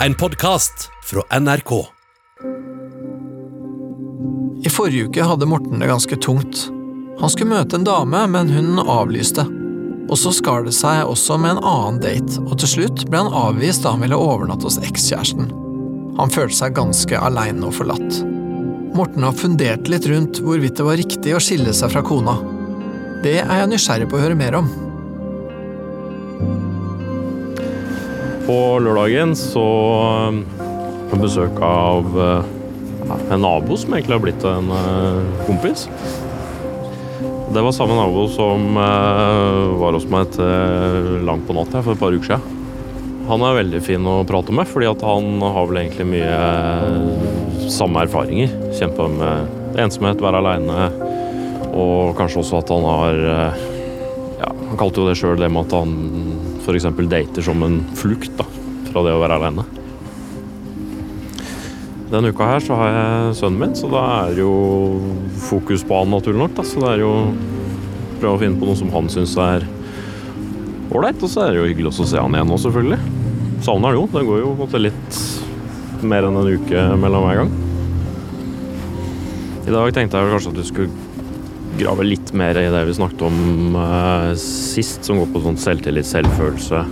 En podkast fra NRK. I forrige uke hadde Morten det ganske tungt. Han skulle møte en dame, men hun avlyste. Og så skar det seg også med en annen date, og til slutt ble han avvist da han ville overnatte hos ekskjæresten. Han følte seg ganske aleine og forlatt. Morten har fundert litt rundt hvorvidt det var riktig å skille seg fra kona. Det er jeg nysgjerrig på å høre mer om. På lørdagen så um, på besøk av uh, en nabo som egentlig har blitt en uh, kompis. Det var samme nabo som var hos meg til langt på natt for et par uker siden. Han er veldig fin å prate med, fordi han har vel egentlig mye samme erfaringer. Kjempa med ensomhet, være aleine, og kanskje også at han har ja, Han kalte jo det sjøl det med at han f.eks. dater som en flukt da, fra det å være alene. Denne uka her så har jeg sønnen min, så da er det jo fokus på han, naturlig nok. Da. Så det er jo prøve å finne på noe som han syns er ålreit. Og så er det jo hyggelig å se han igjen nå, selvfølgelig. Savner han jo. Det går jo på en måte, litt mer enn en uke mellom hver gang. I dag tenkte jeg kanskje at du skulle grave litt mer i det vi snakket om uh, sist, som går på sånn selvtillit, selvfølelse.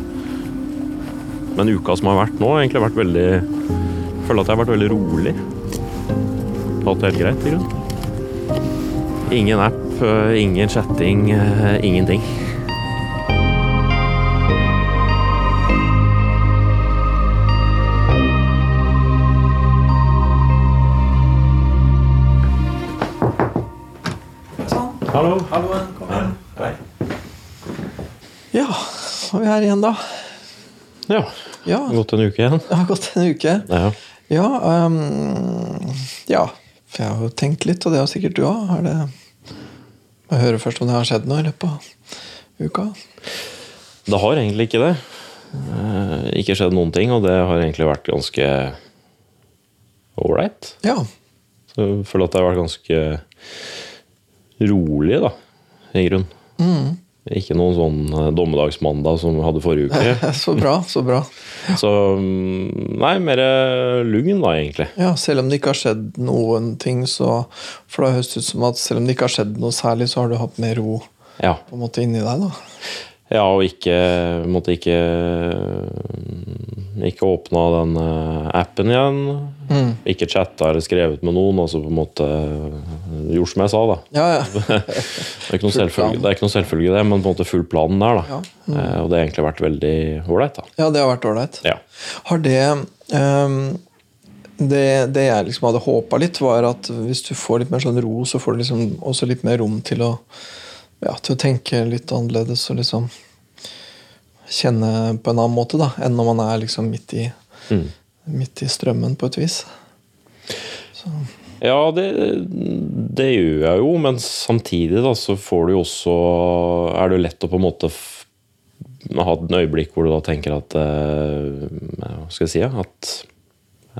Men uka som har vært nå, har egentlig vært veldig Jeg føler at jeg har vært veldig rolig. Hatt det helt greit, i grunnen. Ingen app, uh, ingen chatting, uh, ingenting. Hallo. Hallo, kom igjen. Ja, så er vi her igjen, da. Ja. Ja, Det gått en uke igjen. det har gått en uke. Ja. Ja, um, ja. For jeg har jo tenkt litt, og det har sikkert du òg. Jeg hører først om det har skjedd noe i løpet av uka. Det har egentlig ikke det. Eh, Ikke skjedd noen ting, og det har egentlig vært ganske ålreit. Ja. Så jeg føler at det har vært ganske rolig, da, i grunn. Ikke noen sånn eh, dommedagsmandag som vi hadde forrige uke. Så bra, så bra. Så mm, nei, mer lugn, da, egentlig. Ja, Selv om det ikke har skjedd noen ting, så For det har høres ut som at selv om det ikke har skjedd noe særlig, så har du hatt mer ro Ja. på en måte inni deg, da. Ja, og ikke Måtte ikke Ikke åpna den eh, appen igjen. Ikke chatta eller skrevet med noen. Altså på en måte gjort som jeg sa, da. Ja, ja. Det er ikke noe selvfølge, det, er ikke noe selvfølge det, men på en måte full planen der, da. Ja. Eh, Og det har egentlig vært veldig ålreit, da. ja det har vært ålreit. Ja. Har det um, det, det jeg liksom hadde håpa litt, var at hvis du får litt mer sånn ro, så får du liksom også litt mer rom til å, ja, til å tenke litt annerledes og liksom kjenne på en annen måte da, enn når man er liksom midt i, Mm. Midt i strømmen, på et vis. Så, Ja, det, det gjør jeg jo, men samtidig da, så får du jo også Er det jo lett å på en måte ha et øyeblikk hvor du da tenker at eh, Hva skal jeg si? At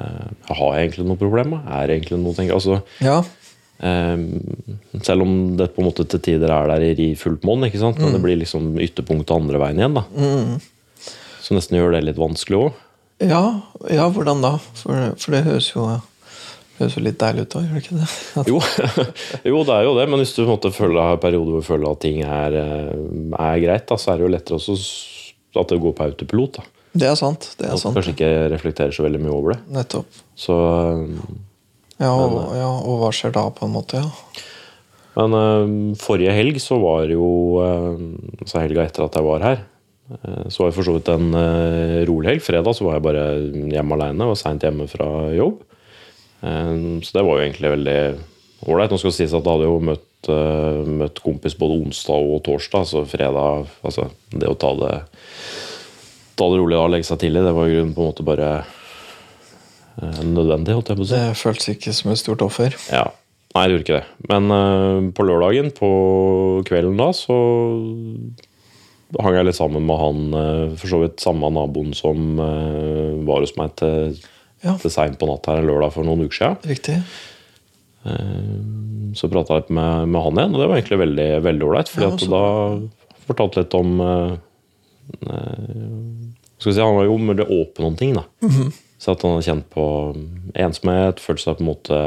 eh, Har jeg egentlig noe problem? Er det egentlig noe tenker, altså, ja, eh, Selv om det på en måte til tider er der i fullt monn, men mm. men det blir liksom ytterpunktet andre veien igjen. da Som nesten gjør det litt vanskelig òg. Ja, ja, hvordan da? For, for det høres jo, høres jo litt deilig ut òg, gjør det ikke det? Jo, jo, det er jo det, men hvis du en periode har perioder hvor du føler at ting er, eh, er greit, da, så er det jo lettere også at det går på autopilot. da. det er sant. det er At sant. kanskje ikke reflekterer så veldig mye over det. Nettopp. Så, eh, Ja og, ja, og hva skjer da, på en måte? ja. men eh, forrige helg så var jo eh, Så helga etter at jeg var her, eh, så var det for så vidt en eh, rolig helg. Fredag så var jeg bare hjemme aleine, var seint hjemme fra jobb. Eh, Så det var jo egentlig veldig ålreit. Nå skal det sies at jeg hadde jo møtt, eh, møtt kompis både onsdag og torsdag, så fredag Altså det å ta det Ta det rolig da, legge seg tidlig, det var i grunnen på en måte bare eh, nødvendig, holdt jeg på å si. Det føltes ikke som et stort offer. Ja. Nei, det gjorde ikke det. Men eh, på lørdagen, på kvelden da, så hang jeg litt sammen med han, eh, for så vidt samme naboen som eh, var hos meg til, Ja. til seint på natt her en lørdag for noen uker siden. Riktig. Så prata jeg litt med, med han igjen, og det var egentlig veldig veldig ålreit. fordi Ja, da fortalte litt om eh, eh, skal si, Han var jo veldig åpen om ting. da. Så at han hadde kjent på ensomhet, følt seg på en måte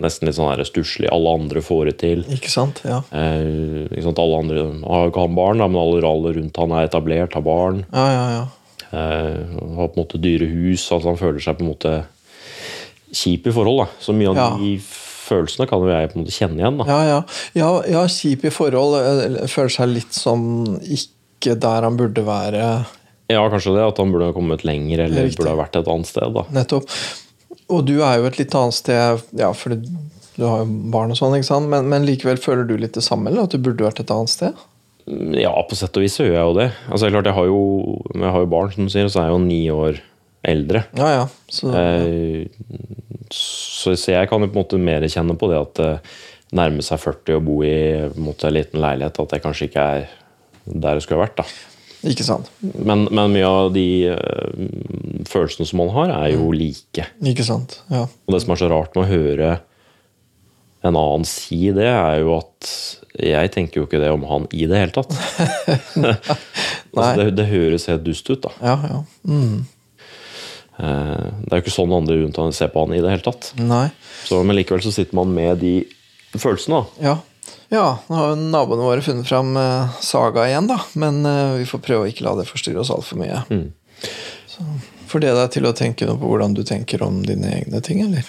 nesten litt sånn stusslig. Alle andre får det til. Ikke sant? Ja. Eh, ikke sant? Alle andre har jo ikke han barn, da, men alle, alle rundt han er etablert, har barn. Ja, ja, ja. Eh, har på en måte dyre hus. altså Han føler seg på en måte kjip i forhold. da. Så mye av Ja. de følelsene kan jo jeg på en måte kjenne igjen. da. Ja, ja. ja, ja kjip i forhold. Føler seg litt som ikke der han burde være. Ja, kanskje det, at han burde ha kommet lenger, eller Riktig. burde ha vært et annet sted. da. Nettopp. Og du er jo et litt annet sted, ja, for du har jo barn og sånn, ikke sant? Men, men likevel føler du litt det samme, eller at du burde vært et annet sted? Ja, på sett og vis så gjør jeg jo det. Altså, klart, Jeg har jo, jeg har jo barn, som du sier, og så er jeg jo ni år eldre. Ja, ja. Så, Eh, så, så jeg kan jo på en måte mer kjenne på det at det nærme seg 40 og bo i en måte, en liten leilighet, at jeg kanskje ikke er der jeg skulle ha vært. da. Ikke sant. Men, men mye av de eh, følelsene som man har, er jo like. Ikke sant. Ja. Og det som er så rart med å høre en annen si det, er jo at jeg tenker jo ikke det om han i det hele tatt. altså, det, det høres helt dust ut, da. Ja, ja. Mm. Eh, Det er jo ikke sånn andre rundt han ser på han i det hele tatt. Nei. Så, men likevel så sitter man med de følelsene. da. Ja. Ja, nå har naboene våre funnet fram eh, Saga igjen, da. Men eh, vi får prøve å ikke la det forstyrre oss altfor mye. Mm. Så Får det deg til å tenke noe på hvordan du tenker om dine egne ting, eller?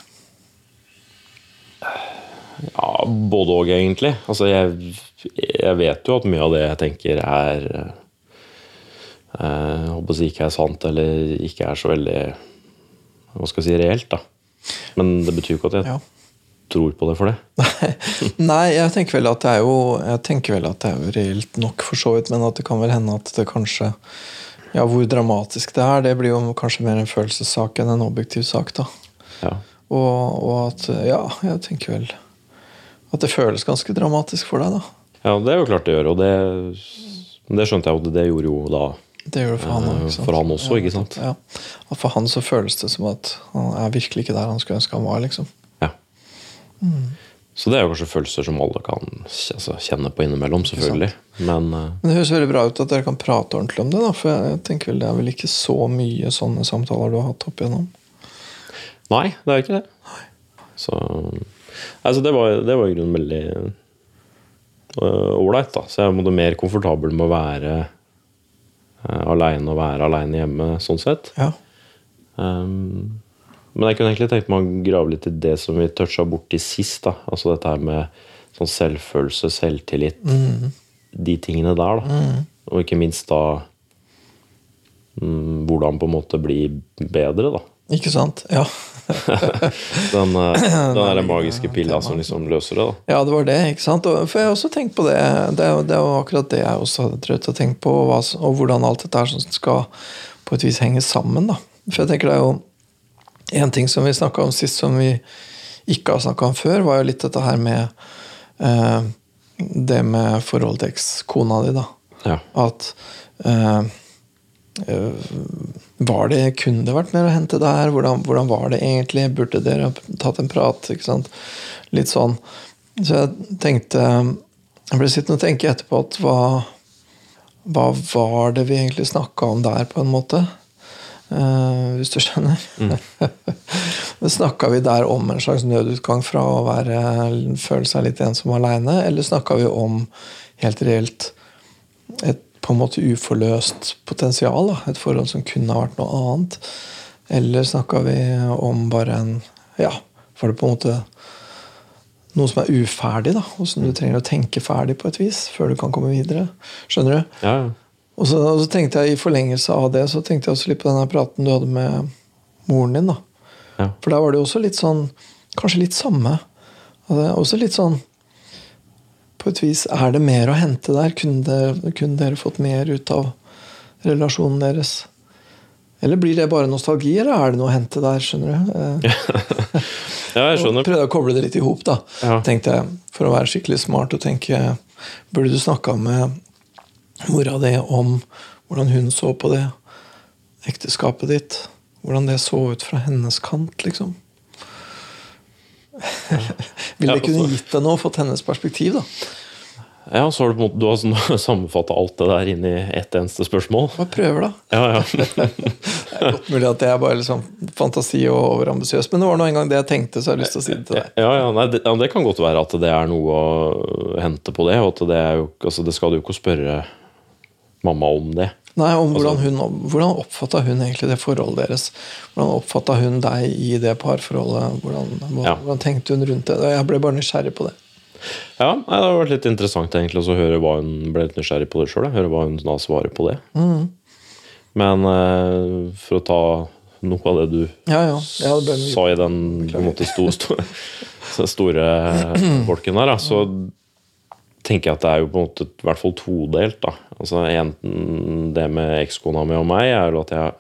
Ja, både og, egentlig. Altså, jeg, jeg vet jo at mye av det jeg tenker, er eh, Jeg håper si ikke er sant, eller ikke er så veldig Hva skal jeg si reelt, da. Men det betyr jo ikke at jeg Ja. Tror på det for det. Nei, jeg tenker vel at det er jo Jeg tenker vel at det er jo reelt nok, for så vidt, men at det kan vel hende at det kanskje Ja, hvor dramatisk det er, det blir jo kanskje mer en følelsessak enn en objektiv sak, da. Ja. Og, og at Ja, jeg tenker vel at det føles ganske dramatisk for deg, da. ja, det er jo klart det gjør, og det, det skjønte jeg jo. Det gjorde jo da Det gjør det for han Eh, for han også, ikke sant? Ja. For han så føles det som at han er virkelig ikke der han skulle ønske han var. liksom. Så det er jo kanskje følelser som alle kan altså, kjenne på innimellom, selvfølgelig. Men eh, Men det høres veldig bra ut at dere kan prate ordentlig om det. da, For jeg tenker vel det er vel ikke så mye sånne samtaler du har hatt opp igjennom. nei, det er ikke det. Så altså, det, var, det var i grunnen veldig øh, ålreit, da. Så jeg måtte mer komfortabel med å være uh, aleine og være aleine hjemme, sånn sett. Ja. Um, men jeg kunne egentlig tenkt meg å grave litt i det som vi toucha borti sist. da, Altså dette her med sånn selvfølelse, selvtillit. De tingene der, da. Og ikke minst da mm, hvordan på en måte bli bedre, da. Ikke sant? Ja. Den, eh, den der magiske pilla som liksom løser det. da. ja, det var det. ikke sant? Og, for jeg har også tenkt på det. Det er det er jo akkurat det jeg også hadde trøtt å tenke på, og, hva, og hvordan alt dette her som skal på et vis henge sammen. da. For jeg tenker det er jo en ting som vi snakka om sist, som vi ikke har snakka om før, var jo litt dette her med eh, det med forholdet til ekskona di. da. Ja. At eh, eh, var det, Kunne det vært mer å hente der? Hvordan, hvordan var det egentlig? Burde dere tatt en prat? Litt sånn. Så jeg tenkte Jeg ble sittende og tenke etterpå at hva, hva var det vi egentlig snakka om der, på en måte? Eh, hvis du skjønner. snakka vi der om en slags nødutgang fra å være, føle seg litt ensom aleine, eller snakka vi om helt reelt et på en måte uforløst potensial? Da? Et forhold som kunne ha vært noe annet? Eller snakka vi om bare en Ja, var det på en måte noe som er uferdig, da, og som du trenger å tenke ferdig på et vis før du kan komme videre? Skjønner du? Ja, ja. Og så, og så tenkte jeg i forlengelse av det så tenkte jeg også litt på denne praten du hadde med moren din. da. Ja. For der var det jo også litt sånn Kanskje litt samme. Også litt sånn På et vis Er det mer å hente der? Kunne dere, kunne dere fått mer ut av relasjonen deres? Eller blir det bare nostalgi, eller er det noe å hente der? skjønner du? Eh, ja, jeg skjønner. Prøvde å koble det litt i hop, da. Ja. Tenkte jeg, For å være skikkelig smart og tenke Burde du snakka med mora det om hvordan hun så på det ekteskapet ditt? Hvordan det så ut fra hennes kant, liksom? Ville det kunne gitt deg noe, fått hennes perspektiv, da? Ja, så har du Du har sånn, sammenfatta alt det der inn i ett eneste spørsmål. Bare prøver, da. Ja, ja. Det er godt mulig at det er bare liksom fantasi og overambisiøst, men det var nå en gang det jeg tenkte, så jeg har lyst til å si det til deg. Ja, ja, nei, det, ja, det kan godt være at det er noe å hente på det. Og at det, er jo, altså, det skal du jo ikke spørre mamma om det. Nei, om hvordan Altså- hun, hvordan oppfatta hun egentlig det forholdet deres? Hvordan oppfatta hun deg i det parforholdet? Hvordan, hvordan, Ja. hvordan tenkte hun rundt det? Jeg ble bare nysgjerrig på det. Ja, Det har vært litt interessant egentlig å høre hva hun ble litt nysgjerrig på det sjøl. Høre hva hun da svarer på det. Men eh, for å ta noe av det du Ja, ja. ja det sa i den måte store, sto, store folken der, så tenker jeg at det er jo på en måte i hvert fall todelt. da. Altså Enten det med ekskona mi og meg er jo at jeg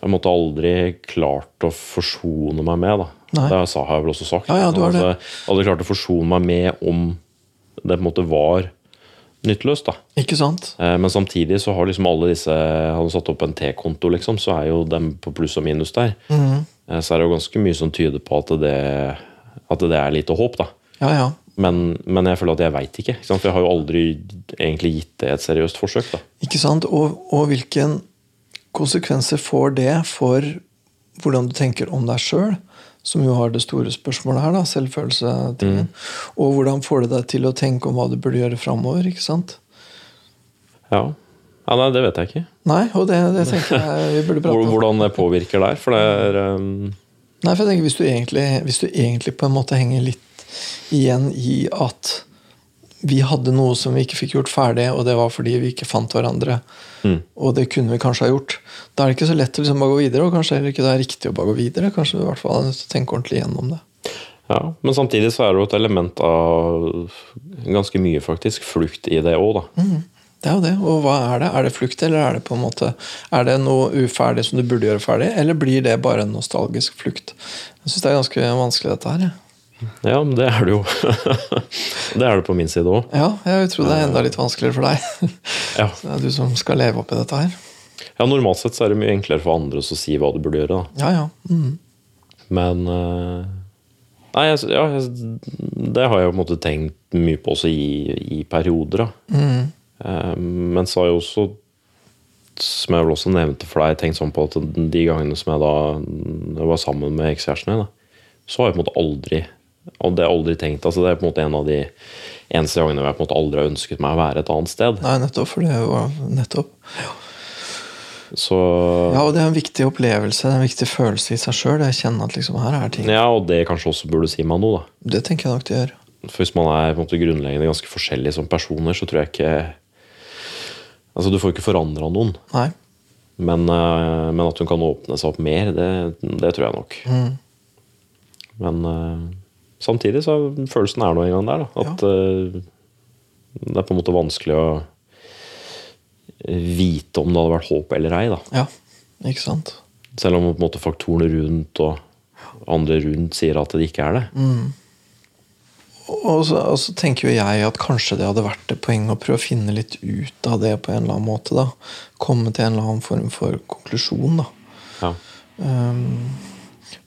jeg måtte aldri klart å forsone meg med. da. Nei. Det sa jeg vel også sagt. Ja, ja, du har det. altså, aldri klart å forsone meg med om det på en måte var nytteløst. da. Ikke sant? Eh, Men samtidig så har liksom alle disse Hadde du satt opp en T-konto, liksom, så er jo dem på pluss og minus der. Eh, Så er det jo ganske mye som tyder på at det, at det er lite håp, da. Ja, ja. Men, men jeg føler at jeg veit ikke. ikke? For jeg har jo aldri egentlig gitt det et seriøst forsøk. da. Ikke sant? Og, og hvilken konsekvenser får det for hvordan du tenker om deg sjøl? Som jo har det store spørsmålet her, da, selvfølelsetingen. Og hvordan får det deg til å tenke om hva du burde gjøre framover? Ikke sant? Ja. ja, Nei, det vet jeg ikke. Nei, og det, det tenker jeg vi burde prate om. Hvordan det påvirker der. For det er um, Nei, for jeg tenker hvis du, egentlig, hvis du egentlig på en måte henger litt igjen i at vi hadde noe som vi ikke fikk gjort ferdig, og det var fordi vi ikke fant hverandre. Mm. Og det kunne vi kanskje ha gjort. Da er det ikke så lett å liksom bare gå videre, og kanskje heller ikke det er riktig å bare gå videre. Kanskje vi i hvert fall er nødt til å tenke ordentlig gjennom det. Ja, Men samtidig så er det jo et element av ganske mye faktisk flukt i det òg, da. Det er jo det. Og hva er det? Er det flukt, eller er det på en måte Er det noe uferdig som du burde gjøre ferdig, eller blir det bare en nostalgisk flukt? Jeg syns det er ganske vanskelig, dette her. jeg. Ja, men det er det jo. det er det på min side òg. Ja, jeg tror det er enda litt vanskeligere for deg. Ja. Det er du som skal leve oppi dette her. ja, normalt sett så er det mye enklere for andre å si hva du burde gjøre, da. Ja, ja. Mm. Men eh, Nei, ja, det har jeg på en måte tenkt mye på også i, i perioder, da. Mm. Eh, Men så har jeg også, som jeg vel også nevnte for deg, tenkt sånn på at de gangene som jeg da jeg var sammen med ekskjæresten min, så har jeg på en måte aldri og det har jeg aldri tenkt, altså Det er på en måte en av de eneste gangene hvor jeg på en måte aldri har ønsket meg å være et annet sted. Nei, nettopp. For det var nettopp. Så Ja, og det er en viktig opplevelse, det er en viktig følelse i seg sjøl. Liksom her er ting. ja, og det kanskje også burde si meg noe, da. Det tenker jeg nok det gjør. For hvis man er på en måte grunnleggende ganske forskjellige som personer, så tror jeg ikke Altså, du får ikke forandra noen. Nei. Men, eh, men at hun kan åpne seg opp mer, det, det tror jeg nok. Mm. Men eh, samtidig så følelsen er nå en gang der. Da, at eh, det er på en måte vanskelig å vite om det hadde vært håp eller ei. Da. Ja, ikke sant. Selv om på en måte faktorene rundt og andre rundt sier at det ikke er det. Og så, og så tenker jo jeg at kanskje det hadde vært et poeng å prøve å finne litt ut av det på en eller annen måte. da. Komme til en eller annen form for konklusjon. da. Ja. Um,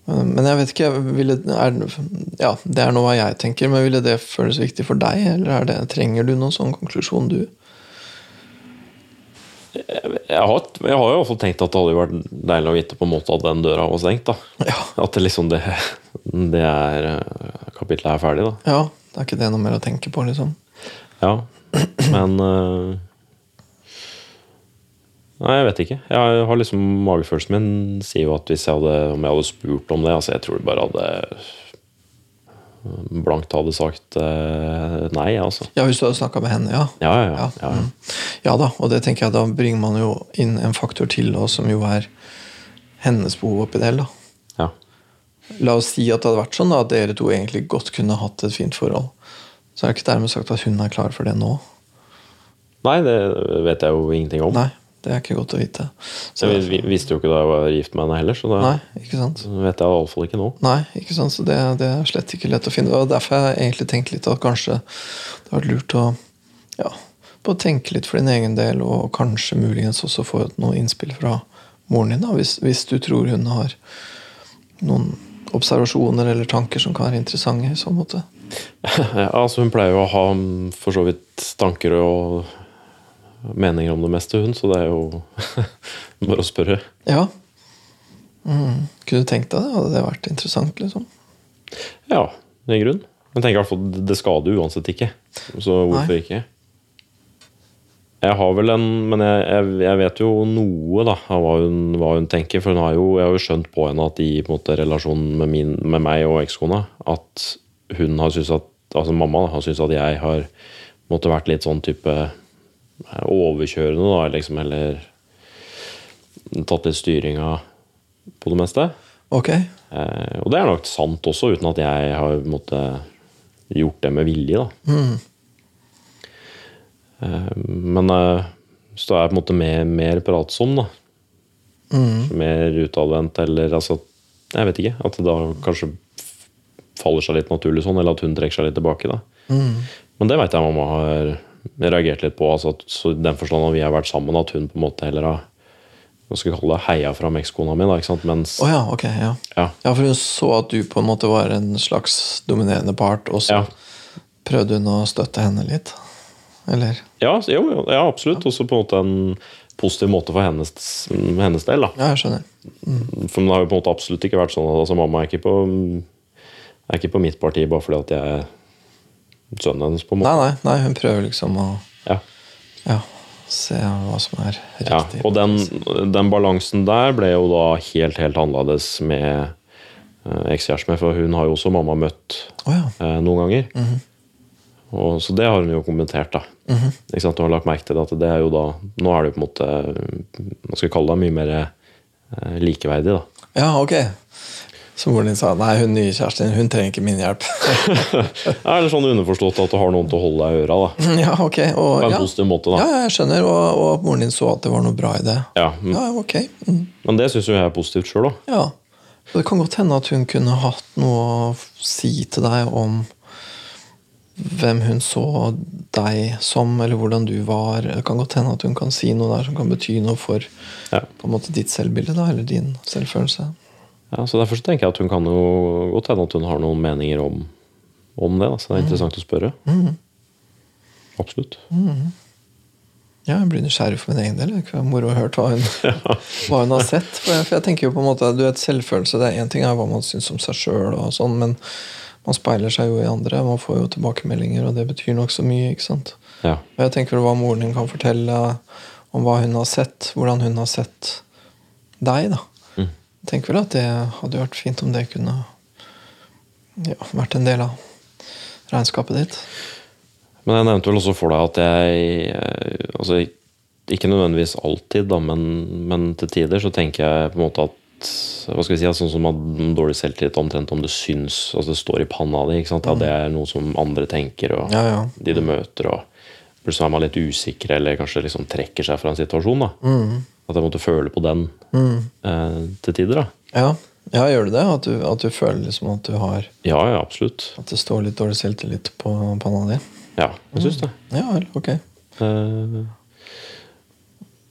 men jeg vet ikke ville, er, ja, Det er noe hva jeg tenker, men ville det føles viktig for deg? Eller er det, trenger du noen sånn konklusjon, du? Jeg, har, jeg har jo også tenkt at det hadde vært deilig å vite på en måte at den døra var stengt. Ja, At det liksom det, det er Kapitlet er ferdig, da. ja det er ikke det noe mer å tenke på, liksom. Ja, men eh, Nei, jeg vet ikke. Jeg har liksom Magefølelsen min sier jo at hvis jeg hadde, om jeg hadde spurt om det altså Jeg tror jeg bare hadde blankt hadde sagt eh, nei, altså. Ja, hvis du hadde snakka med henne, ja. Ja, ja, ja. Ja, mm. ja da, og det tenker jeg da bringer man jo inn en faktor til, da, som jo er hennes behov oppi det hele. ja. La oss si at det hadde vært sånn da, at dere to egentlig godt kunne hatt et fint forhold. Så er det ikke dermed sagt at hun er klar for det nå. Nei, det vet jeg jo ingenting om. Nei, det er ikke godt å vite. Så, Jeg vi- visste jo ikke da jeg var gift med henne heller, så da nei, ikke sant? vet jeg iallfall ikke nå. Nei, ikke sant? så det, det er slett ikke lett å finne. Og Derfor har jeg egentlig tenkt litt at kanskje det har vært lurt å ja, på å tenke litt for din egen del, og kanskje muligens også få noe innspill fra moren din, da, hvis, hvis du tror hun har noen observasjoner eller tanker som kan være interessante i sånn måte? Ja, altså Hun pleier jo å ha for så vidt tanker og meninger om det meste, hun, så det er jo bare å spørre. Ja. Mm. Kunne du tenkt deg det? Hadde det vært interessant, liksom? Ja, i grunn. Men tenker i hvert fall det skader uansett ikke. Så hvorfor Nei. ikke? Jeg har vel en Men jeg, jeg, jeg vet jo noe da av hva hun, hva hun tenker. For hun har jo, jeg har jo skjønt på henne at i på måte, relasjonen med, min, med meg og ekskona at hun har syntes at Altså mamma da, har syntes at jeg har måtte vært litt sånn type overkjørende, da, liksom, eller tatt litt styringa på det meste. Ok. Eh, og det er nok sant også, uten at jeg har måte, gjort det med vilje. Da. Mm. Eh, men eh, så er jeg på en måte mer, mer pratsom, da. Mm. Mer utadvendt, eller altså Jeg vet ikke. At det da kanskje faller seg litt naturlig sånn, eller at hun trekker seg litt tilbake. da. Mm. Men det veit jeg mamma har reagert litt på. Altså at, så den forstand at vi har vært sammen, at hun på en måte heller har hva skal jeg kalle det, heia fram ekskona mi. da, ikke sant? Mens Å ja, ok. Ja. ja, ja, for hun så at du på en måte var en slags dominerende part, og så ja, prøvde hun å støtte henne litt? Eller? ja, jo, ja absolutt. Også på en måte en positiv måte for hennes, hennes del. da. Ja, jeg skjønner. For det har jo på en måte absolutt ikke vært sånn at altså, mamma er ikke på er ikke på mitt parti bare fordi at jeg sønnen hennes. på en måte. nei, nei, hun prøver liksom å Ja. ja, se hva som er Ja, riktig. og den, den balansen der ble jo da helt, helt annerledes med eh, ekskjæresten min, for hun har jo også mamma møtt oh, ja. eh, noen ganger. Mhm. og, så det har hun jo kommentert, da. Ikke sant? Hun har lagt merke til at det er jo da Nå er det jo på en måte Hva skal vi kalle det? Mye mer eh, likeverdig, da. ja, ok. Så moren din sa nei, hun nye kjæresten hun trenger ikke min hjelp. er eller sånn underforstått at du har noen til å holde deg i øra, da. ja, ok. Og, På en ja. positiv måte, da. ja, jeg skjønner. Og, og at moren din så at det var noe bra i det. Ja, men, Ja, ok. Mm. men det syns jo jeg er positivt sjøl, da. Ja. Og det kan godt hende at hun kunne hatt noe å si til deg om hvem hun så deg som, eller hvordan du var. Det kan godt hende at hun kan si noe der som kan bety noe for Ja. på en måte ditt selvbilde, da, eller din selvfølelse. Ja, så Derfor så tenker jeg at hun kan jo godt hende at hun har noen meninger om, om det. Da. Så det er interessant å spørre. Absolutt. Ja, jeg blir nysgjerrig for min egen del. Det kunne ikke moro å høre hva hun, hva hun har sett. For jeg, for jeg tenker jo på en måte, du vet, Selvfølelse det er én ting er hva man syns om seg sjøl, sånn, men man speiler seg jo i andre. Man får jo tilbakemeldinger, og det betyr nokså mye. ikke sant? Ja. Og jeg tenker hva moren din kan fortelle om hva hun har sett, hvordan hun har sett deg. da. Tenker vel at det hadde vært fint om det kunne ja, vært en del av regnskapet ditt. Men jeg nevnte vel også for deg at jeg altså, Ikke nødvendigvis alltid, da, men, men til tider så tenker jeg på en måte at hva skal vi si, Sånn som at dårlig selvtillit omtrent om det syns, altså det står i panna di. ikke sant? Ja, det er noe som andre tenker, og Ja, ja. de du møter. og Plutselig er man litt usikker eller kanskje liksom trekker seg fra en situasjon. da. Mm. At jeg måtte føle på den eh, til tider. da. Ja, ja gjør du det? At du, at du føler liksom at du har Ja, ja, absolutt. At det står litt dårlig selvtillit på panna di? Ja, jeg syns det. Ja vel, ok. Eh,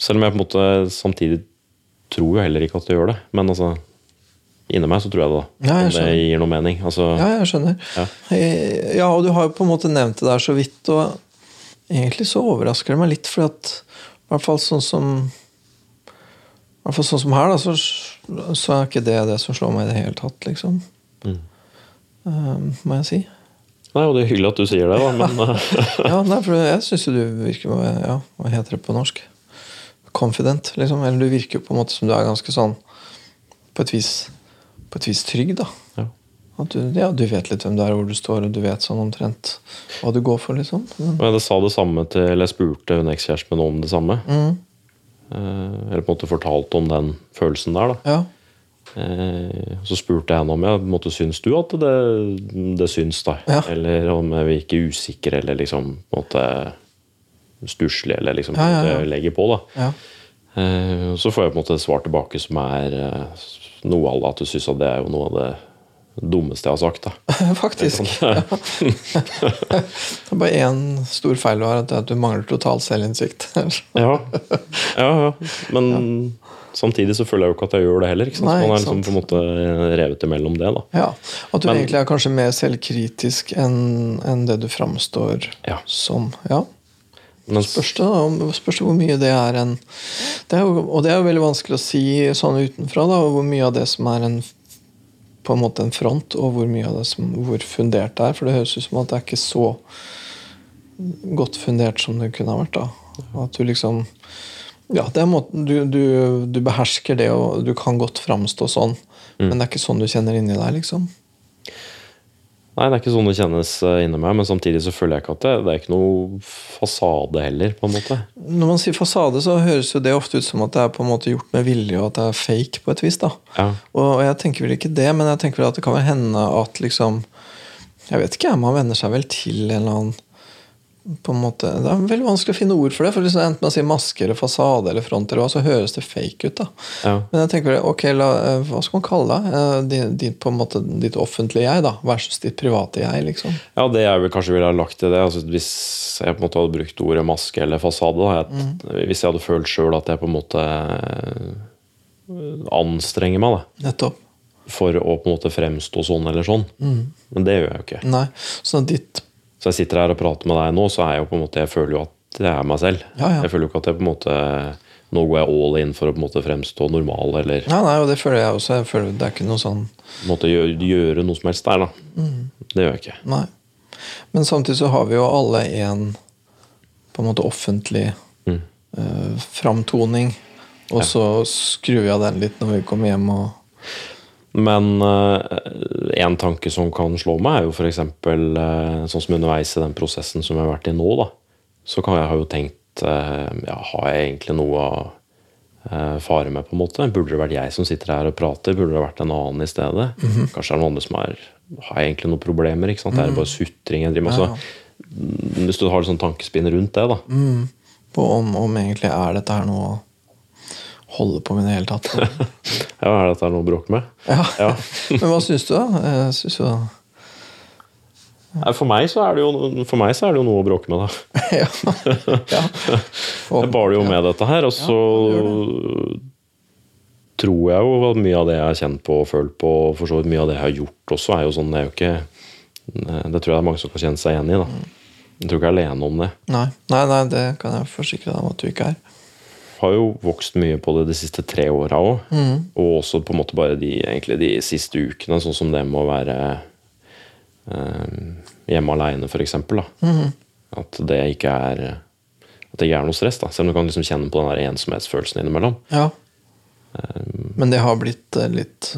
Selv om jeg på en måte samtidig tror jo heller ikke at det gjør det. Men altså, inni meg så tror jeg det. da. Ja, jeg Om det gir noe mening. Altså, Ja, jeg skjønner. Ja. Eh, Ja, og du har jo på en måte nevnt det der så vidt, og egentlig så overrasker det meg litt, for at i hvert fall sånn som hvert fall sånn som her, da, så, så er ikke det det som slår meg i det hele tatt, liksom. Mm. Um, må jeg si. Nei, og det er hyggelig at du sier det, da, men eh, Ja, nei, for jeg syns jo du virker ja, Hva heter det på norsk? Confident, liksom. Eller du virker jo på en måte som du er ganske sånn På et vis, på et vis trygg, da. ja. At du, ja, du vet litt hvem du er, hvor du står, og du vet sånn omtrent hva du går for, liksom. Men, Og jeg sa det samme til Eller jeg spurte hun ekskjæresten min om det samme. mm, Eller på en måte fortalte om den følelsen der, da. ja. Eh, Så spurte jeg henne om jeg måtte syns du at det, det syns, da? Ja. Eller om jeg virker usikker eller liksom på en måte stusslig, eller liksom Ja, ja, ja. legger på, da. ja. Eh, Så får jeg på en måte et svar tilbake som er noe à la at du syns at det er jo noe av det dummeste jeg har sagt. da. Faktisk. det er bare én stor feil du har, at du mangler total selvinnsikt. Ja, ja, ja. Men samtidig så føler jeg jo ikke at jeg gjør det heller. Nei, man er liksom på en måte revet imellom det. da. Ja, At du Men- egentlig er kanskje mer selvkritisk enn en det du framstår Ja. som. Ja. Men Spørs det, spørs hvor mye det er en det er jo, Og det er jo veldig vanskelig å si sånn utenfra, da, hvor mye av det som er en på en måte en front, og hvor mye av det som, hvor fundert det er. For det høres ut som at det er ikke så godt fundert som det kunne ha vært. da. At du liksom Ja, det er måten du, du, du behersker det, og du kan godt framstå sånn. Men det er ikke sånn du kjenner inni deg, liksom. Nei, det er ikke sånn det kjennes eh, inni meg, men samtidig så føler jeg ikke at det, det er ikke noe fasade heller, på en måte. Når man sier fasade, så høres jo det ofte ut som at det er på en måte gjort med vilje, og at det er fake på et vis. da. Ja. Og jeg tenker vel ikke det, men jeg tenker vel at det kan hende at liksom Jeg vet ikke, man venner seg vel til en eller annen på en måte, Det er veldig vanskelig å finne ord for det. for liksom Enten man sier maske eller fasade eller front, eller hva, så høres det fake ut. da. Ja. Men jeg tenker ok, la, eh, hva skal man kalle det? Eh, Ditt, ditt, på en måte, ditt offentlige jeg da, versus ditt private jeg. liksom. Ja, det jeg kanskje ville ha lagt til det. Altså, hvis jeg på en måte hadde brukt ordet maske eller fasade da, jeg, Hvis jeg hadde følt sjøl at jeg på en måte eh, anstrenger meg da, Nettopp. for å på en måte fremstå sånn eller sånn. Men det gjør jeg jo ikke. Nei, så ditt Så jeg sitter her og prater med deg nå, så er jeg jo på en måte Jeg føler jo at det er meg selv. Ja, ja. Jeg føler jo ikke at jeg på en måte Nå går jeg all in for å på en måte fremstå normal eller Ja, nei, og det føler jeg også. Jeg føler Det er ikke noe sånn på måte gjøre, gjøre noe som helst der. da. Det gjør jeg ikke. Nei. Men samtidig så har vi jo alle en på en måte offentlig Mm. uh, framtoning. Og så skrur vi av den litt når vi kommer hjem og Men én en tanke som kan slå meg, er jo f.eks. Uh, sånn som underveis i den prosessen som jeg har vært i nå, da. Så kan jeg ha jo tenkt eh, ja, Har jeg egentlig noe å eh, fare med, på en måte? Burde det vært jeg som sitter her og prater? Burde det vært en annen i stedet? Kanskje det er noen andre som er Har jeg egentlig noen problemer? ikke sant? Det er bare sutring jeg driver med. Ja, Så, mm, hvis du har et sånt tankespinn rundt det, da. på om, om egentlig er dette her noe holde på med i det hele tatt. Ja, er dette noe å bråke med? Ja. Ja. Men hva syns du, da? Jeg synes jo For meg så er det jo, for meg så er det jo noe å bråke med, da. Ja. ja. Jeg bar det jo med dette her, og så tror jeg jo at mye av det jeg har kjent på og følt på, og for så vidt mye av det jeg har gjort også, er jo sånn Det er jo ikke Det tror jeg det er mange som kan kjenne seg igjen i. da. Jeg tror ikke jeg er alene om det. Nei. nei, nei, det kan jeg forsikre deg om at du ikke er. Har jo vokst mye på det de siste tre åra òg. Mm. Og også på en måte bare de, de siste ukene, sånn som det med å være eh, hjemme aleine, f.eks. Mm. At det ikke er At det ikke er noe stress. da Selv om du kan liksom kjenne på den der ensomhetsfølelsen innimellom. Ja. Men det har blitt eh, litt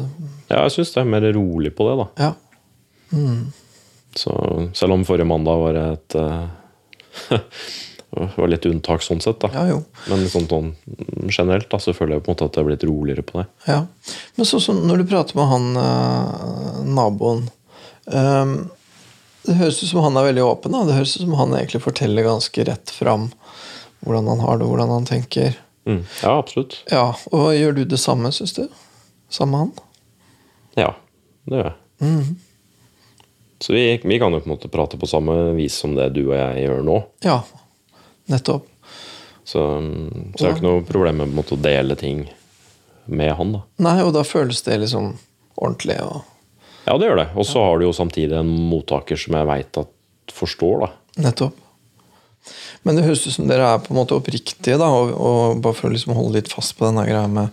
Ja, jeg syns det er mer rolig på det, da. Ja. Så selv om forrige mandag var et eh, var litt unntak sånn sett, da. Ja, jo. Men sånn, sånn generelt da, så føler jeg på en måte at jeg har blitt roligere på det. Ja. Men sånn som når du prater med han øh, naboen ehm, Det høres ut som han er veldig åpen. Da. Det høres ut som han egentlig forteller ganske rett fram hvordan han har det, hvordan han tenker. Mm. Ja, absolutt. Ja, Og gjør du det samme, syns du? Samme han? Ja, det gjør jeg. Så vi, vi kan jo på en måte prate på samme vis som det du og jeg gjør nå. Ja, nettopp. Så, mm, så jeg har ikke noe problem med måte, å dele ting med han. da. Nei, og da føles det liksom ordentlig og Ja, det gjør det. Og så har du jo samtidig en mottaker som jeg veit at forstår, da. Nettopp. Men det høres ut som dere er på en måte oppriktige, da, og, og bare for å liksom holde litt fast på denne greia med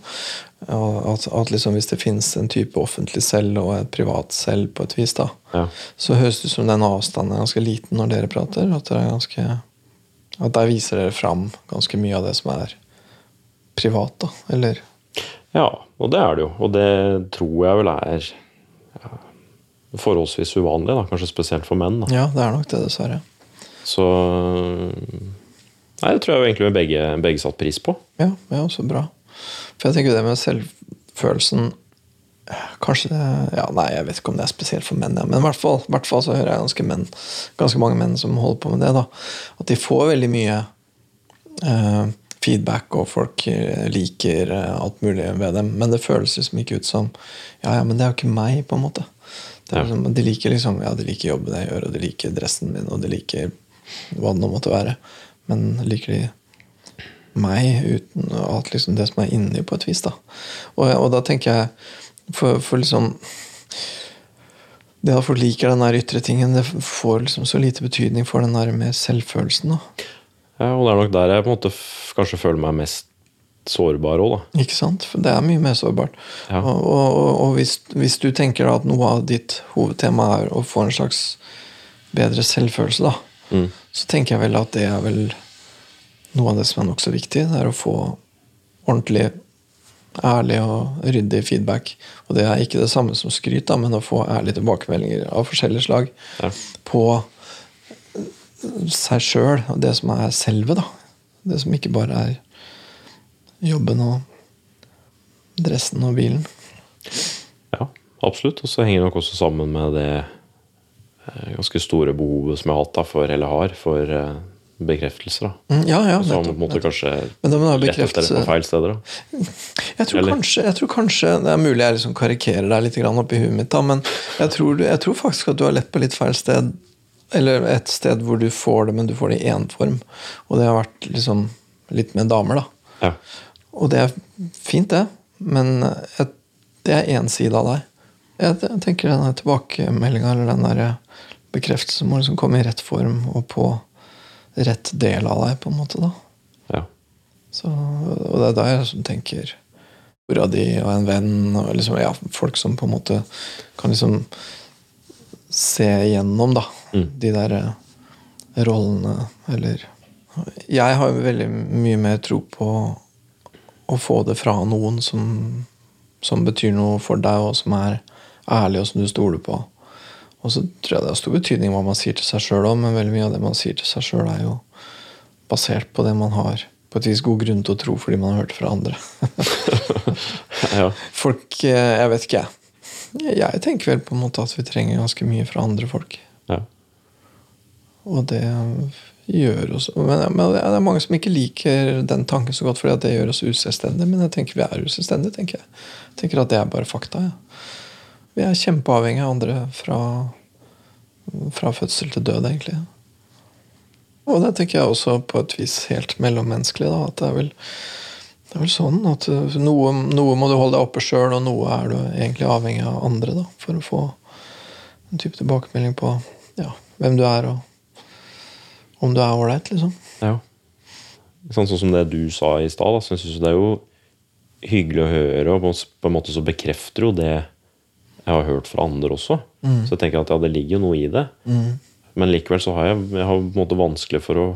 at, at liksom hvis det finnes en type offentlig selv og et privat selv på et vis, da, Ja. så høres det ut som den avstanden er ganske liten når dere prater. At, dere er ganske, at der viser dere fram ganske mye av det som er privat, da. Eller Ja, og det er det jo. Og det tror jeg vel er ja, forholdsvis uvanlig, da. kanskje spesielt for menn. Da. Ja, det er nok det, dessverre. Så Nei, det tror jeg jo egentlig vi begge, begge satt pris på. Ja, ja, så bra. For jeg tenker det med selvfølelsen Kanskje det ja, Nei, jeg vet ikke om det er spesielt for menn, ja. men i hvert fall, hvert fall så hører jeg ganske, menn, ganske mange menn som holder på med det. da At de får veldig mye eh, feedback, og folk eh, liker eh, alt mulig ved dem. Men det føles liksom ikke ut som Ja, ja, men det er jo ikke meg, på en måte. Liksom, de liker liksom Ja, de liker jobben jeg gjør, og de liker dressen min, og de liker hva det nå måtte være. Men liker de meg uten alt liksom det som er inni, på et vis. da. Og, og da tenker jeg for, for liksom Det folk liker den der ytre tingen, det får liksom så lite betydning for den der med selvfølelsen. da. Ja, og det er nok der jeg på en måte kanskje føler meg mest sårbar òg, da. Ikke sant? For det er mye mer sårbart. Ja. Og, og, og, og hvis, hvis du tenker da at noe av ditt hovedtema er å få en slags bedre selvfølelse, da, Mm. så tenker jeg vel at det er vel noe av det som er nokså viktig. Det er å få ordentlig, ærlig og ryddig feedback. Og det er ikke det samme som skryt, da, men å få ærlige tilbakemeldinger av forskjellige slag Ja. på seg sjøl, og det som er selve, da. Det som ikke bare er jobben og dressen og bilen. Ja, absolutt. Og så henger det nok også sammen med det eh, ganske store behovet som jeg har hatt, da, for, eller har, for eh, bekreftelser. da. Mm, ja, ja, Som på en måte kanskje Men da må du ha lett etter på feil steder. da. Jeg tror, kanskje, jeg tror kanskje Det er mulig jeg liksom karikerer deg litt oppi huet mitt, da, men jeg tror, jeg tror faktisk at du har lett på litt feil sted. Eller et sted hvor du får det, men du får det i én form. Og det har vært liksom litt med damer, da. Ja. Og det er fint, det, men jeg, det er én side av deg. Jeg tenker den tilbakemeldinga eller den der bekreftelsen må liksom komme i rett form og på rett del av deg, på en måte. da. ja. Så, og det er da jeg tenker mora di og en venn og liksom, ja, folk som på en måte kan liksom se igjennom da, Mm. de der eh, rollene, eller Jeg har jo veldig mye mer tro på å få det fra noen som, som betyr noe for deg, og som er ærlig, og som du stoler på. Og så tror jeg det har stor betydning hva man sier til seg sjøl òg, men veldig mye av det man sier til seg sjøl, er jo basert på det man har på et vis god grunn til å tro fordi man har hørt fra andre. ja. Folk eh, Jeg vet ikke, jeg. Jeg tenker vel på en måte at vi trenger ganske mye fra andre folk. ja. Og det gjør oss Men, men det er mange som ikke liker den tanken så godt, fordi at det gjør oss uselvstendige. Men jeg tenker vi er uselvstendige. tenker Jeg Jeg tenker at det er bare fakta. Ja. Vi er kjempeavhengige av andre fra, fra fødsel til død, egentlig. Og det tenker jeg også på et vis helt mellommenneskelig. da, at det er vel det er vel sånn at uh, noe, noe må du holde deg oppe sjøl, og noe er du egentlig avhengig av andre da, for å få en type tilbakemelding på ja, hvem du er, og om du er ålreit, liksom. Ja. Sånn, sånn som det du sa i stad, så jeg det er jo hyggelig å høre, og på en måte så bekrefter jo det jeg har hørt fra andre også. Så jeg tenker at ja, det ligger jo noe i det. Men likevel så har jeg, jeg har på en måte vanskelig for å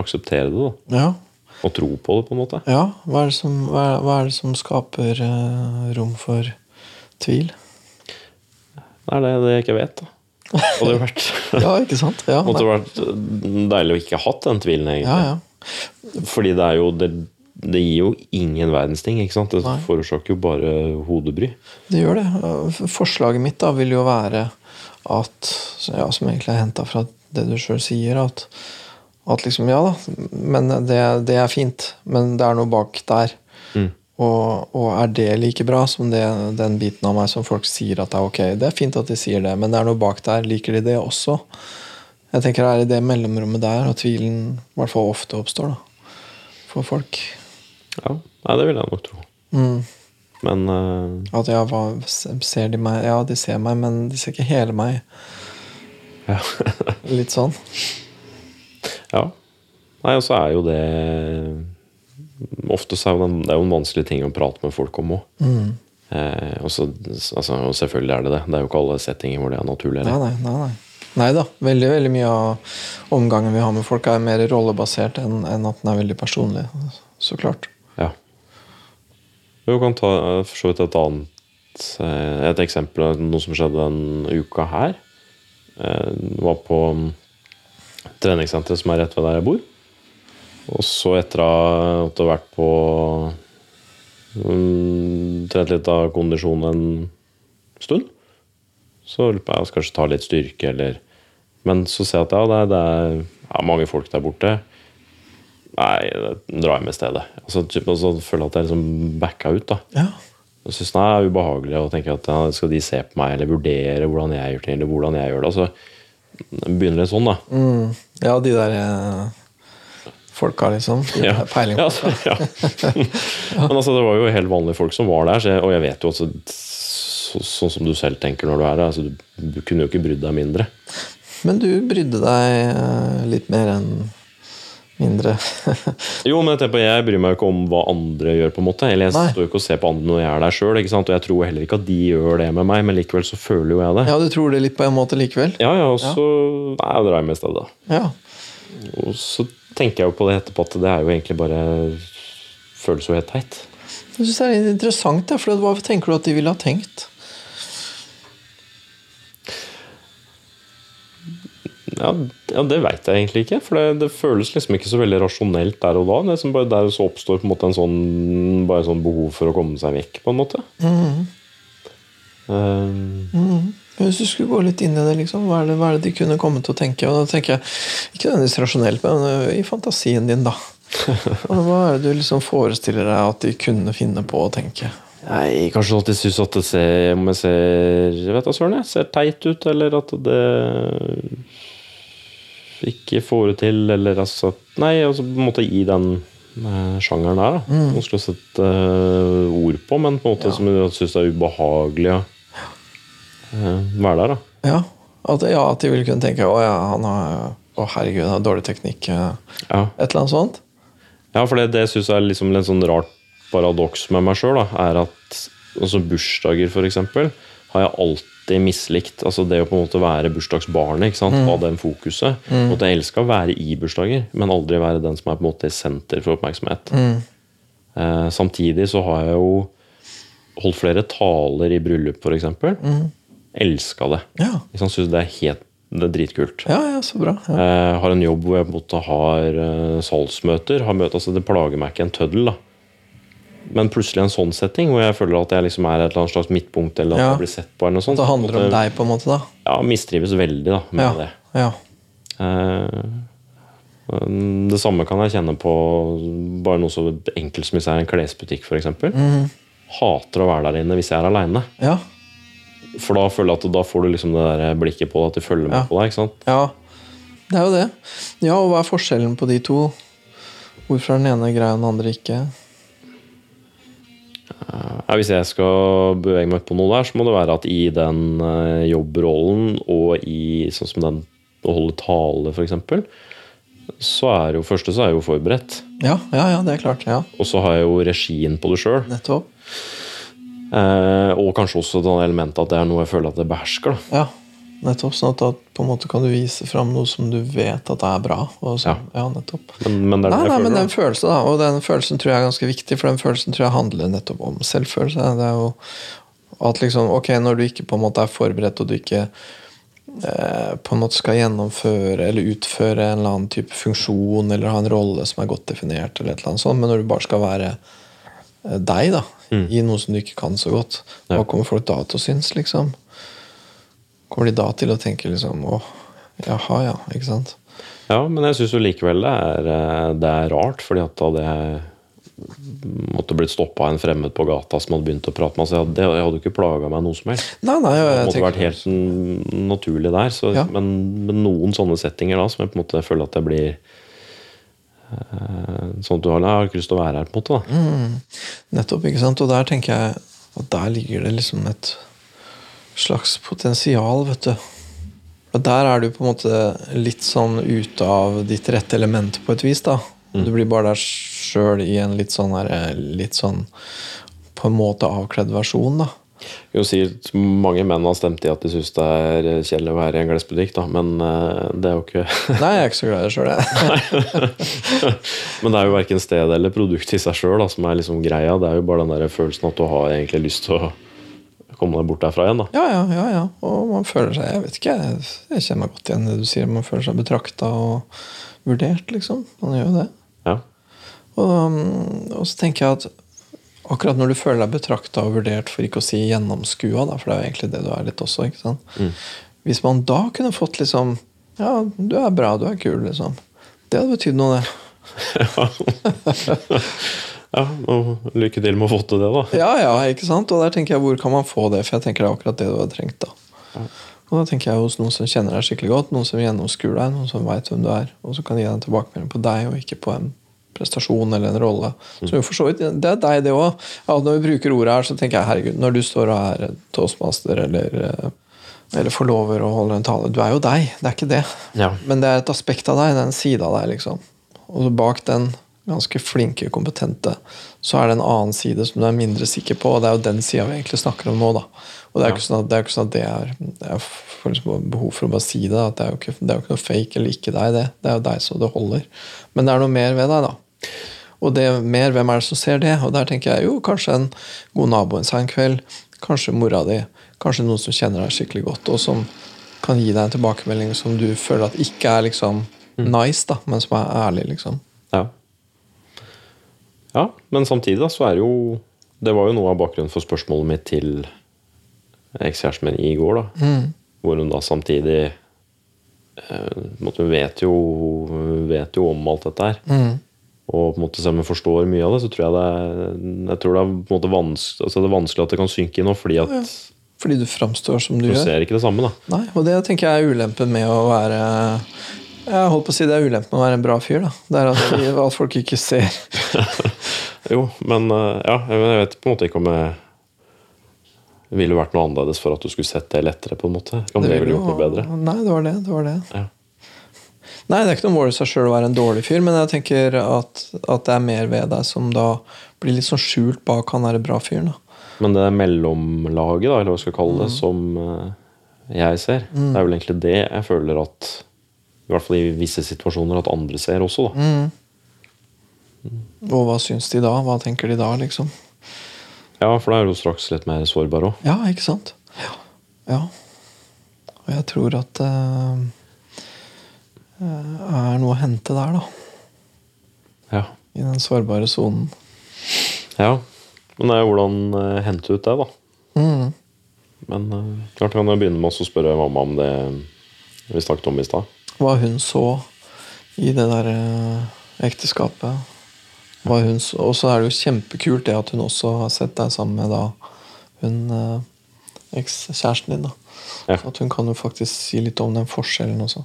akseptere det, da. Ja. Og tro på det, på en måte. ja. Hva, er det som, hva, er, hva er det som skaper eh, rom for tvil? Nei, Det er det, jeg ikke vet, da. Og det har vært Ja, ikke sant? Ja, måtte vært deilig å ikke ha hatt den tvilen, egentlig. ja, ja. Fordi det er jo det, det gir jo ingen verdens ting. ikke sant? Det Nei. forårsaker jo bare hodebry. Det gjør det. Forslaget mitt da vil jo være at ja, Som egentlig er henta fra det du sjøl sier, at, at liksom Ja da, men det, det er fint, men det er noe bak der. Mm. Og, og er det like bra som det, den biten av meg som folk sier at det er ok? Det er fint at de sier det, men det er noe bak der. Liker de det også? Jeg tenker det er i det mellomrommet der at tvilen i hvert fall ofte oppstår. da, For folk. Ja, Nei, det vil jeg nok tro. Mm. Men uh, At ja, hva, ser de meg? Ja, de ser meg, men de ser ikke hele meg. ja. Litt sånn. ja. Nei, og så er jo det Ofte så er det, det er jo en vanskelig ting å prate med folk om òg. Mm. Eh, og altså, selvfølgelig er det det. Det er jo ikke alle settinger hvor det er naturlig. Nei, nei, nei, nei. Nei da. Veldig veldig mye av omgangen vi har med folk, er mer rollebasert enn enn at den er veldig personlig. Så klart. Vi kan ta eh, for så vidt et annet eh, Et eksempel noe som skjedde en uka her. Jeg var på mm, treningssenteret som er rett ved der jeg bor. Og så etter at jeg har vært på mm, Trent litt av kondisjonen en stund, så lurer jeg på jeg kanskje ta litt styrke, eller Men så ser jeg at ja, det er, det er mange folk der borte. Nei, det jeg med i stedet. Altså, typ, og så føler jeg at jeg liksom backa ut. da. Ja. Jeg syns det er ubehagelig å tenke at ja, skal de se på meg eller vurdere hvordan jeg gjør ting, eller hvordan jeg gjør det. Altså, det begynner litt sånn, da. Mm. ja, de der eh, folka, liksom. De Ja. Peiling på altså, ja. Men altså, det var jo helt vanlige folk som var der, så jeg, og jeg vet jo at så, sånn som du selv tenker når du er der. Altså, du, du kunne jo ikke brydd deg mindre. Men du brydde deg eh, litt mer enn mindre. Jo, men jeg, på, jeg bryr meg jo ikke om hva andre gjør, på en måte. Eller jeg Nei. står jo ikke og ser på andre når jeg er der sjøl, og jeg tror heller ikke at de gjør det med meg, men likevel så føler jo jeg det. ja, du tror det litt på en måte likevel? Ja, ja, og så er jeg hjem i stedet. Ja. Og så tenker jeg jo på det etterpå at det er jo egentlig bare Føles jo helt teit. Jeg synes det er interessant, for hva tenker du at de ville ha tenkt? Ja, ja det veit jeg egentlig ikke. For det, det føles liksom ikke så veldig rasjonelt der og da. Det som bare Der så oppstår på en måte en sånn Bare sånn behov for å komme seg vekk, på en måte. Um, Mm. Hvis du skulle gå litt inn i det, liksom, hva er det, hva er det de kunne komme til å tenke? Og da tenker jeg, Ikke nødvendigvis rasjonelt, men øh, i fantasien din, da. Hva er det du liksom forestiller deg at de kunne finne på å tenke? Nei, kanskje sånn at de syns at det ser, om jeg ser jeg vet da søren, jeg, ser teit ut, eller at det ikke får det til, eller altså Nei, altså på en måte i den eh, sjangeren der, da. Vanskelig å sette eh, ord på, men på en måte Ja. som jeg syns er ubehagelig å eh, være der, da. Ja, at, ja, at de ville kunne tenke å ja, han har å herregud, han har dårlig teknikk. øh, Ja, Et eller annet sånt. ja for det, det syns jeg er liksom en sånn rart paradoks med meg sjøl, er at altså bursdager, for eksempel, har jeg alltid mislikt. Altså det å på en måte være bursdagsbarnet, ikke sant? ha den fokuset. Mm. At Jeg elsker å være i bursdager, men aldri være den som er på en måte i senter for oppmerksomhet. Eh, samtidig så har jeg jo holdt flere taler i bryllup, for eksempel. Elska det. Ja, Ikke? Syns det er helt det er dritkult. ja, ja så bra. Ja. Eh, har en jobb hvor jeg på en måte har eh, salgsmøter. Har møter, altså Det plager meg ikke en tøddel. da Men plutselig en sånn setting hvor jeg føler at jeg liksom er et eller annet slags midtpunkt. Eller at Ja. jeg blir sett på eller noe sånt. Det handler om deg, på en måte, da. Ja, mistrives veldig da med Ja. det. ja. Eh, det samme kan jeg kjenne på bare noe så enkelt som hvis jeg er i en klesbutikk f.eks. Mhm. Hater å være der inne hvis jeg er aleine. ja. For da føler jeg at da får du liksom det der blikket på deg, at de følger med på deg. ikke sant? Ja, det er jo det. Ja, og hva er forskjellen på de to? Hvorfor er den ene grei og den andre ikke? Ja, hvis jeg skal bevege meg på noe der, så må det være at i den eh, jobbrollen og i sånn som den å holde tale, f.eks., så er jo første så er jeg jo forberedt. Ja, ja, ja, det er klart. Ja, Og så har jeg jo regien på det sjøl. Eh, og kanskje også det elementet at det er noe jeg føler at jeg behersker. da. Ja, nettopp. Sånn at da på en måte kan du vise fram noe som du vet at er bra. Og så, ja. nettopp. Men, men er Nei, nei, men den følelsen, da. Og den følelsen tror jeg er ganske viktig, for den følelsen tror jeg handler nettopp om selvfølelse. Det er jo at liksom, ok, når du ikke på en måte er forberedt, og du ikke eh, på en måte skal gjennomføre eller utføre en eller annen type funksjon eller ha en rolle som er godt definert, eller et eller annet sånt, men når du bare skal være eh, deg, da, i noe som du ikke kan så godt, Ja. hva kommer folk da til å synes, liksom? Kommer de da til å tenke liksom åh, jaha, ja, ikke sant? Ja, men jeg syns jo likevel det er, eh, det er rart, fordi at hadde jeg måtte blitt stoppa av en fremmed på gata som hadde begynt å prate med meg, Det hadde, jo ikke plaga meg noe som helst. Nei, nei, Det jeg, måtte tenker vært helt naturlig der. Så, Ja. men, men noen sånne settinger da, som jeg på en måte føler at jeg blir eh, Sånn at du har, jeg har ikke lyst til å være her, på en måte. da. Mm. Nettopp, ikke sant? Og der tenker jeg at der ligger det liksom et slags potensial, vet du. Og der er du på en måte litt sånn ute av ditt rette element på et vis, da. Du blir bare deg sjøl i en litt sånn her, litt sånn på en måte avkledd versjon, da. Jeg vil si at Mange menn har stemt i at de syns det er kjedelig å være i en klesbutikk, da, men eh, det er jo ikke Nei, jeg er ikke så glad i det sjøl, jeg. Men det er jo verken sted eller produkt i seg sjøl som er liksom greia. Det er jo bare den der følelsen at du har egentlig lyst til å komme deg bort derfra igjen. da. Ja, ja, ja, ja. Og man føler seg Jeg vet ikke, jeg, kjenner meg godt igjen i det du sier. Man føler seg betrakta og vurdert, liksom. Man gjør jo det. Ja. Og, um, og så tenker jeg at akkurat når du føler deg betrakta og vurdert, for ikke å si gjennomskua, da, for det er jo egentlig det du er litt også, ikke sant? Hvis man da kunne fått liksom Ja, du er bra, du er kul, liksom. Det hadde betydd noe, det. ja, og lykke til med å få til det, da. Ja, ja, ikke sant? Og der tenker jeg, hvor kan man få det? For jeg tenker det er akkurat det du har trengt, da. Og da tenker jeg hos noen som kjenner deg skikkelig godt, noen som gjennomskuer deg, noen som veit hvem du er, og som kan gi deg en tilbakemelding på deg, og ikke på en prestasjon eller en rolle. Så jo for så vidt, Det er deg, det òg. Ja, når vi bruker ordet her, så tenker jeg herregud, når du står og er toastmaster eller, eh, eller forlover og holder en tale Du er jo deg, det er ikke det. Ja. Men det er et aspekt av deg, det er en side av deg, liksom. Og bak den ganske flinke, kompetente, så er det en annen side som du er mindre sikker på, og det er jo den sida vi egentlig snakker om nå, da. Og det er jo ikke sånn at det er, sånn at det er Jeg får liksom behov for å bare si det, at det er jo ikke, det er jo ikke noe fake eller ikke deg, det. Det er jo deg så det holder. Men det er noe mer ved deg, da. Og det mer, hvem er det som ser det? Og der tenker jeg jo kanskje en god nabo en sein kveld. Kanskje mora di. Kanskje noen som kjenner deg skikkelig godt, og som kan gi deg en tilbakemelding som du føler at ikke er liksom nice, da, men som er ærlig, liksom. Ja. Ja, men samtidig da, så er det jo Det var jo noe av bakgrunnen for spørsmålet mitt til ekskjæresten min i går. da Hvor hun da samtidig eh, måte, Hun vet jo, vet jo om alt dette her. Og på en måte, selv om hun forstår mye av det, så tror jeg det er, jeg tror det er, på en måte vanskelig, altså det er vanskelig at det kan synke inn fordi at Fordi du framstår som du du gjør. ser ikke det samme. da Nei, og det tenker jeg er ulempen med å være Jeg holdt på å si det er ulempen med å være en bra fyr. da Det er at, at folk ikke ser Jo, men eh, ja, jeg vet på en måte ikke om jeg ville vært noe annerledes for at du skulle sett det lettere. på en måte Om det, det ville gjort noe bedre. Nei, det var det. det, var det. Ja. Nei, det er ikke noe mål i seg sjøl å være en dårlig fyr, men jeg tenker at, at det er mer ved deg som da blir litt sånn skjult bak han derre bra fyren. Men det mellomlaget, da, eller hva jeg skal kalle det, Mm. som eh, jeg ser, det er vel egentlig det jeg føler at I hvert fall i visse situasjoner at andre ser også, da. Mm. Og hva syns de da? Hva tenker de da, liksom? Ja, for da er du straks litt mer sårbar òg. Ja, ikke sant? Ja. ja. Og jeg tror at det er noe å hente der, da. Ja. I den sårbare sonen. ja. Men det er jo hvordan uh, hente ut det, da. Mm. Men uh, klart kan jeg begynne med å spørre mamma om det vi snakket om i stad. Hva hun så i det der eh, ekteskapet. Hun så. Og så er det jo kjempekult det at hun også har sett deg sammen med da hun eh, ekskjæresten din. da Ja. At hun kan jo faktisk si litt om den forskjellen også.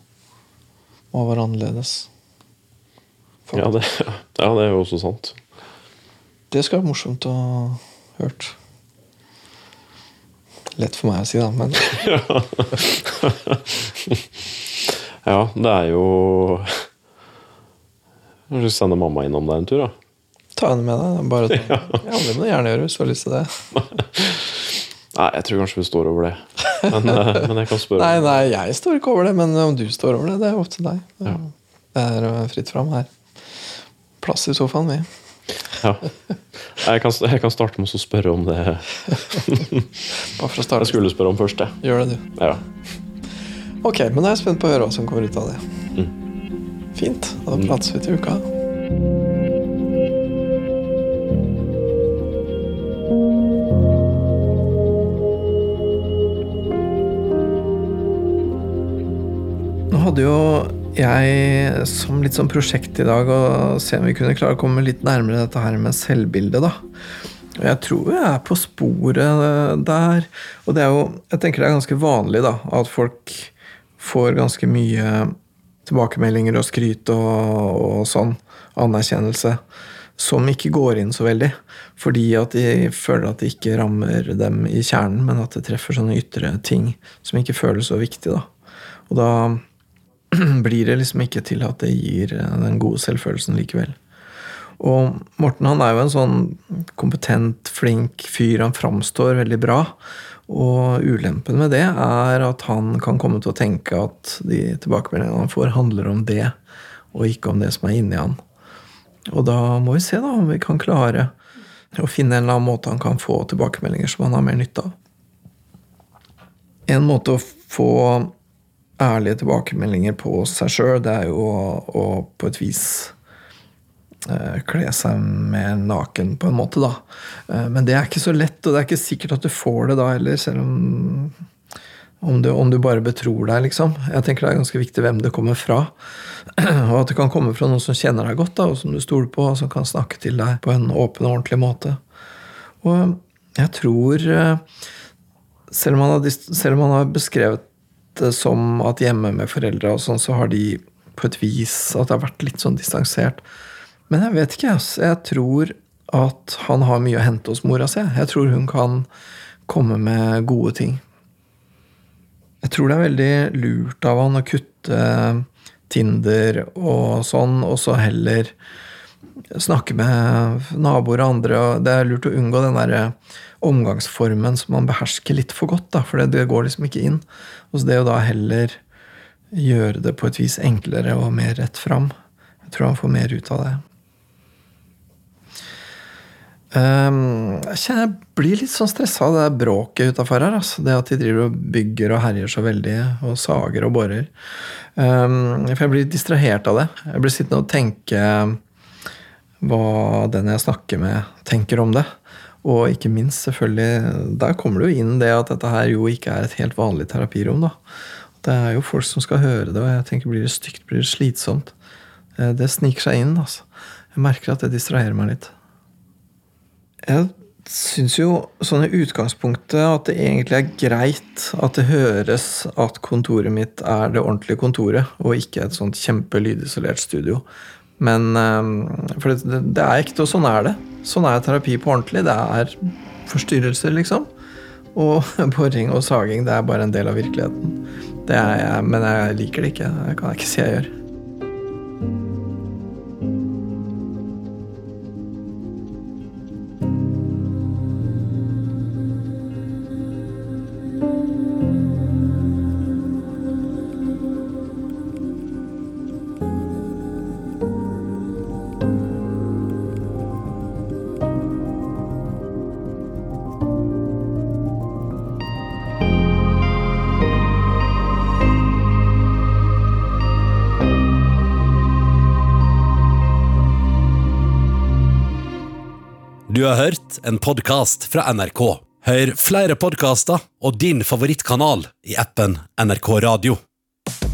Hva var annerledes? Ja det, ja, det er jo også sant. Det skal være morsomt å ha hørt. Lett for meg å si, da, men Ja, det er jo Kanskje sende mamma innom deg en tur, da. ta henne med deg. Bare ta. Ja, det må du gjerne gjøre hvis du har lyst til det. Nei, jeg tror kanskje vi står over det. Men, eh, men jeg kan spørre. Nei, nei, jeg står ikke over det, men om du står over det, det er opp til deg. Ja. Det er eh, fritt fram her. Plass i sofaen, vi. Ja. Jeg, kan, jeg kan starte med å spørre om det Bare for å starte. jeg skulle spørre om først. jeg. Gjør det, du. Ja. Ok, men da er jeg spent på å høre hva som kommer ut av det. Mm. Fint. Da prates vi til uka. Nå hadde jo jeg som litt sånn prosjekt i dag å se om vi kunne klare å komme litt nærmere dette her med selvbildet, da. Og jeg tror jeg er på sporet der. Og det er jo, jeg tenker det er ganske vanlig da, at folk får ganske mye tilbakemeldinger og skryt og, og sånn, anerkjennelse, som ikke går inn så veldig. Fordi at de føler at det ikke rammer dem i kjernen, men at det treffer sånne ytre ting som ikke føles så viktig. da. Og da blir det liksom ikke til at det gir den gode selvfølelsen likevel. Og Morten han er jo en sånn kompetent, flink fyr. Han framstår veldig bra. Og ulempen med det er at han kan komme til å tenke at de tilbakemeldingene han får, handler om det, og ikke om det som er inni han. Og da må vi se da om vi kan klare å finne en eller annen måte han kan få tilbakemeldinger som han har mer nytte av. En måte å få ærlige tilbakemeldinger på seg sjøl, det er jo å, å på et vis kle seg med naken, på en måte, da. Eh, men det er ikke så lett, og det er ikke sikkert at du får det da heller, selv om om du, om du bare betror deg, liksom. Jeg tenker det er ganske viktig hvem det kommer fra. Og at det kan komme fra noen som kjenner deg godt, da, og som du stoler på, og som kan snakke til deg på en åpen og ordentlig måte. Og jeg tror eh, Selv om han har, selv om han har beskrevet det som at hjemme med foreldre og sånn, så har de på et vis at det har vært litt sånn distansert. Men jeg vet ikke, altså. Jeg tror at han har mye å hente hos mora si. Jeg tror hun kan komme med gode ting. Jeg tror det er veldig lurt av han å kutte Tinder og sånn, og så heller snakke med naboer og andre. Det er lurt å unngå den der omgangsformen som man behersker litt for godt. da, For det går liksom ikke inn. Og så det å da heller gjøre det på et vis enklere og mer rett fram. Jeg tror han får mer ut av det. Um, jeg kjenner jeg blir litt sånn stressa av det bråket utafor her. Altså. Det at de driver og bygger og herjer så veldig, og sager og borer. Um, for jeg blir distrahert av det. Jeg blir sittende og tenke hva den jeg snakker med, tenker om det. Og ikke minst, selvfølgelig, der kommer det jo inn det at dette her jo ikke er et helt vanlig terapirom. da. Det er jo folk som skal høre det, og jeg tenker blir det stygt, blir det slitsomt? Eh, det sniker seg inn. altså. Jeg merker at det distraherer meg litt. Jeg syns jo sånn i utgangspunktet at det egentlig er greit at det høres at kontoret mitt er det ordentlige kontoret, og ikke et sånt kjempelydisolert studio. Men For det, det er ekte, og sånn er det. Sånn er terapi på ordentlig. Det er forstyrrelser, liksom. Og boring og saging, det er bare en del av virkeligheten. Jeg, men jeg liker det ikke. Det kan jeg ikke si jeg gjør. En podkast fra NRK. Hør flere podkaster og din favorittkanal i appen NRK Radio.